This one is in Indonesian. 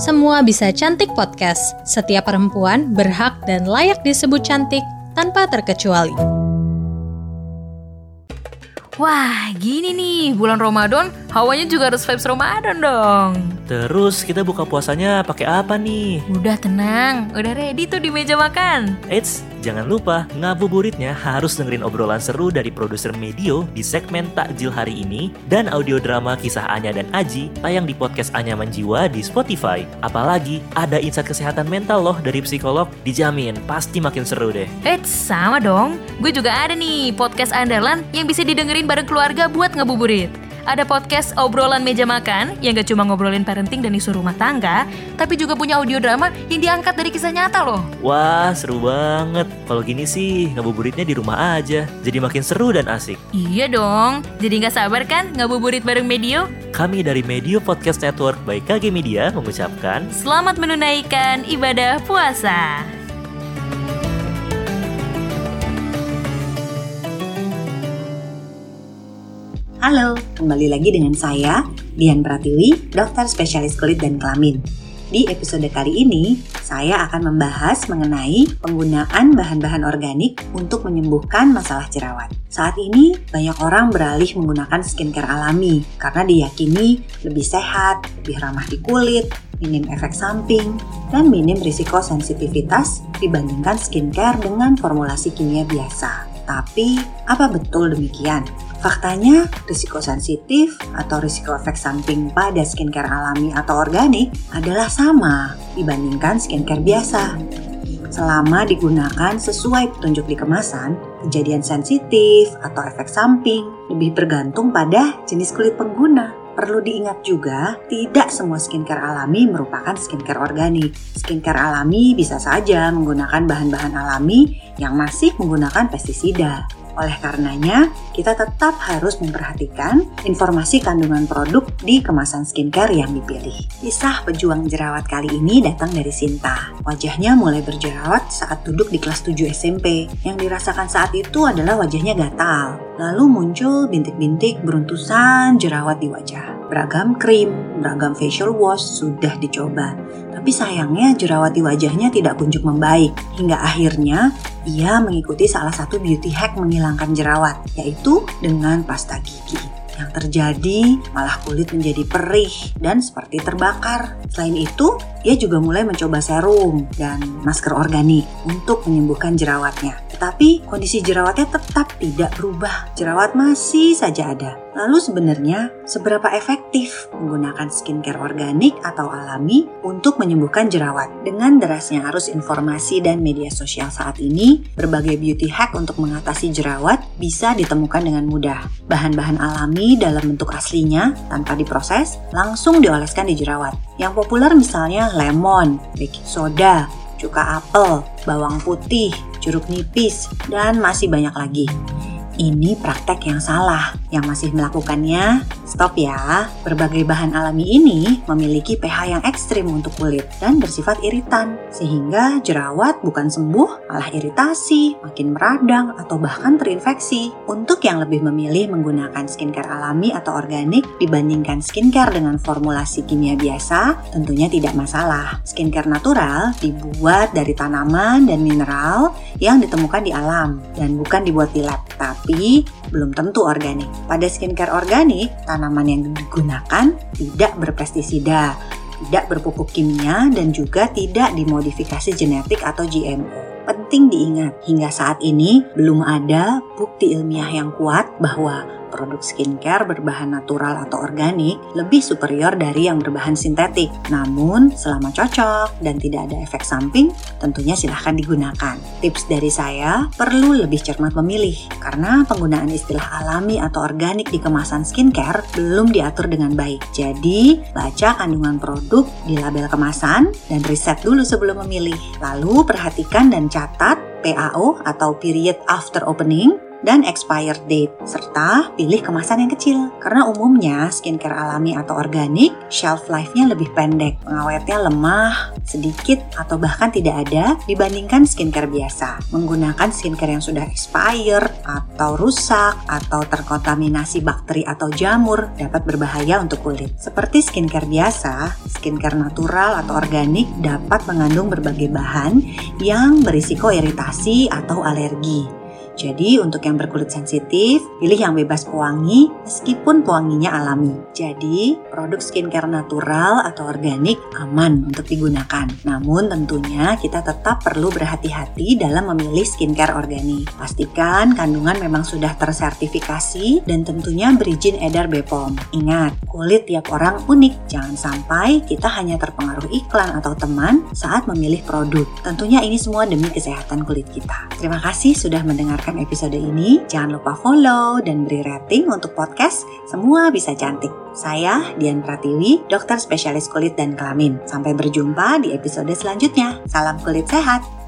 Semua Bisa Cantik Podcast. Setiap perempuan berhak dan layak disebut cantik tanpa terkecuali. Wah, gini nih, bulan Ramadan, hawanya juga harus vibes Ramadan dong. Terus kita buka puasanya pakai apa nih? Udah tenang, udah ready tuh di meja makan. Eits, jangan lupa ngabuburitnya harus dengerin obrolan seru dari produser Medio di segmen Takjil hari ini dan audio drama kisah Anya dan Aji tayang di podcast Anyaman Jiwa di Spotify. Apalagi ada insight kesehatan mental loh dari psikolog, dijamin pasti makin seru deh. Eits, sama dong. Gue juga ada nih podcast andalan yang bisa didengerin bareng keluarga buat ngabuburit. Ada podcast obrolan meja makan yang gak cuma ngobrolin parenting dan isu rumah tangga, tapi juga punya audio drama yang diangkat dari kisah nyata loh. Wah, seru banget. Kalau gini sih, ngabuburitnya di rumah aja. Jadi makin seru dan asik. Iya dong, jadi gak sabar kan ngabuburit bareng Medio? Kami dari Medio Podcast Network by KG Media mengucapkan Selamat menunaikan ibadah puasa. Halo, kembali lagi dengan saya, Dian Pratiwi, dokter spesialis kulit dan kelamin. Di episode kali ini, saya akan membahas mengenai penggunaan bahan-bahan organik untuk menyembuhkan masalah jerawat. Saat ini, banyak orang beralih menggunakan skincare alami karena diyakini lebih sehat, lebih ramah di kulit, minim efek samping, dan minim risiko sensitivitas dibandingkan skincare dengan formulasi kimia biasa. Tapi, apa betul demikian? Faktanya, risiko sensitif atau risiko efek samping pada skincare alami atau organik adalah sama dibandingkan skincare biasa. Selama digunakan sesuai petunjuk di kemasan, kejadian sensitif atau efek samping lebih bergantung pada jenis kulit pengguna. Perlu diingat juga, tidak semua skincare alami merupakan skincare organik. Skincare alami bisa saja menggunakan bahan-bahan alami yang masih menggunakan pestisida. Oleh karenanya, kita tetap harus memperhatikan informasi kandungan produk di kemasan skincare yang dipilih. Kisah pejuang jerawat kali ini datang dari Sinta. Wajahnya mulai berjerawat saat duduk di kelas 7 SMP. Yang dirasakan saat itu adalah wajahnya gatal. Lalu muncul bintik-bintik beruntusan jerawat di wajah. Beragam krim, beragam facial wash sudah dicoba. Tapi sayangnya jerawat di wajahnya tidak kunjung membaik. Hingga akhirnya ia mengikuti salah satu beauty hack menghilangkan jerawat, yaitu dengan pasta gigi. Yang terjadi malah kulit menjadi perih dan seperti terbakar. Selain itu, ia juga mulai mencoba serum dan masker organik untuk menyembuhkan jerawatnya. Tetapi kondisi jerawatnya tetap tidak berubah. Jerawat masih saja ada. Lalu sebenarnya seberapa efektif menggunakan skincare organik atau alami untuk menyembuhkan jerawat? Dengan derasnya arus informasi dan media sosial saat ini, berbagai beauty hack untuk mengatasi jerawat bisa ditemukan dengan mudah. Bahan-bahan alami dalam bentuk aslinya tanpa diproses langsung dioleskan di jerawat. Yang populer misalnya lemon, baking soda, cuka apel, bawang putih, jeruk nipis, dan masih banyak lagi. Ini praktek yang salah. Yang masih melakukannya, stop ya. Berbagai bahan alami ini memiliki pH yang ekstrim untuk kulit dan bersifat iritan. Sehingga jerawat bukan sembuh, malah iritasi, makin meradang, atau bahkan terinfeksi. Untuk yang lebih memilih menggunakan skincare alami atau organik dibandingkan skincare dengan formulasi kimia biasa, tentunya tidak masalah. Skincare natural dibuat dari tanaman dan mineral yang ditemukan di alam dan bukan dibuat di lab, tapi belum tentu organik. Pada skincare organik, tanaman yang digunakan tidak berpestisida, tidak berpupuk kimia, dan juga tidak dimodifikasi genetik atau GMO. Penting diingat, hingga saat ini belum ada bukti ilmiah yang kuat bahwa produk skincare berbahan natural atau organik lebih superior dari yang berbahan sintetik. Namun, selama cocok dan tidak ada efek samping, tentunya silahkan digunakan. Tips dari saya, perlu lebih cermat memilih, karena penggunaan istilah alami atau organik di kemasan skincare belum diatur dengan baik. Jadi, baca kandungan produk di label kemasan dan riset dulu sebelum memilih. Lalu, perhatikan dan catat PAO atau period after opening dan expired date, serta pilih kemasan yang kecil. Karena umumnya skincare alami atau organik, shelf life-nya lebih pendek, pengawetnya lemah, sedikit, atau bahkan tidak ada dibandingkan skincare biasa. Menggunakan skincare yang sudah expired, atau rusak, atau terkontaminasi bakteri atau jamur dapat berbahaya untuk kulit. Seperti skincare biasa, skincare natural atau organik dapat mengandung berbagai bahan yang berisiko iritasi atau alergi. Jadi untuk yang berkulit sensitif, pilih yang bebas pewangi meskipun pewanginya alami. Jadi produk skincare natural atau organik aman untuk digunakan. Namun tentunya kita tetap perlu berhati-hati dalam memilih skincare organik. Pastikan kandungan memang sudah tersertifikasi dan tentunya berizin edar BPOM. Ingat, kulit tiap orang unik. Jangan sampai kita hanya terpengaruh iklan atau teman saat memilih produk. Tentunya ini semua demi kesehatan kulit kita. Terima kasih sudah mendengarkan mendengarkan episode ini, jangan lupa follow dan beri rating untuk podcast Semua Bisa Cantik. Saya Dian Pratiwi, dokter spesialis kulit dan kelamin. Sampai berjumpa di episode selanjutnya. Salam kulit sehat.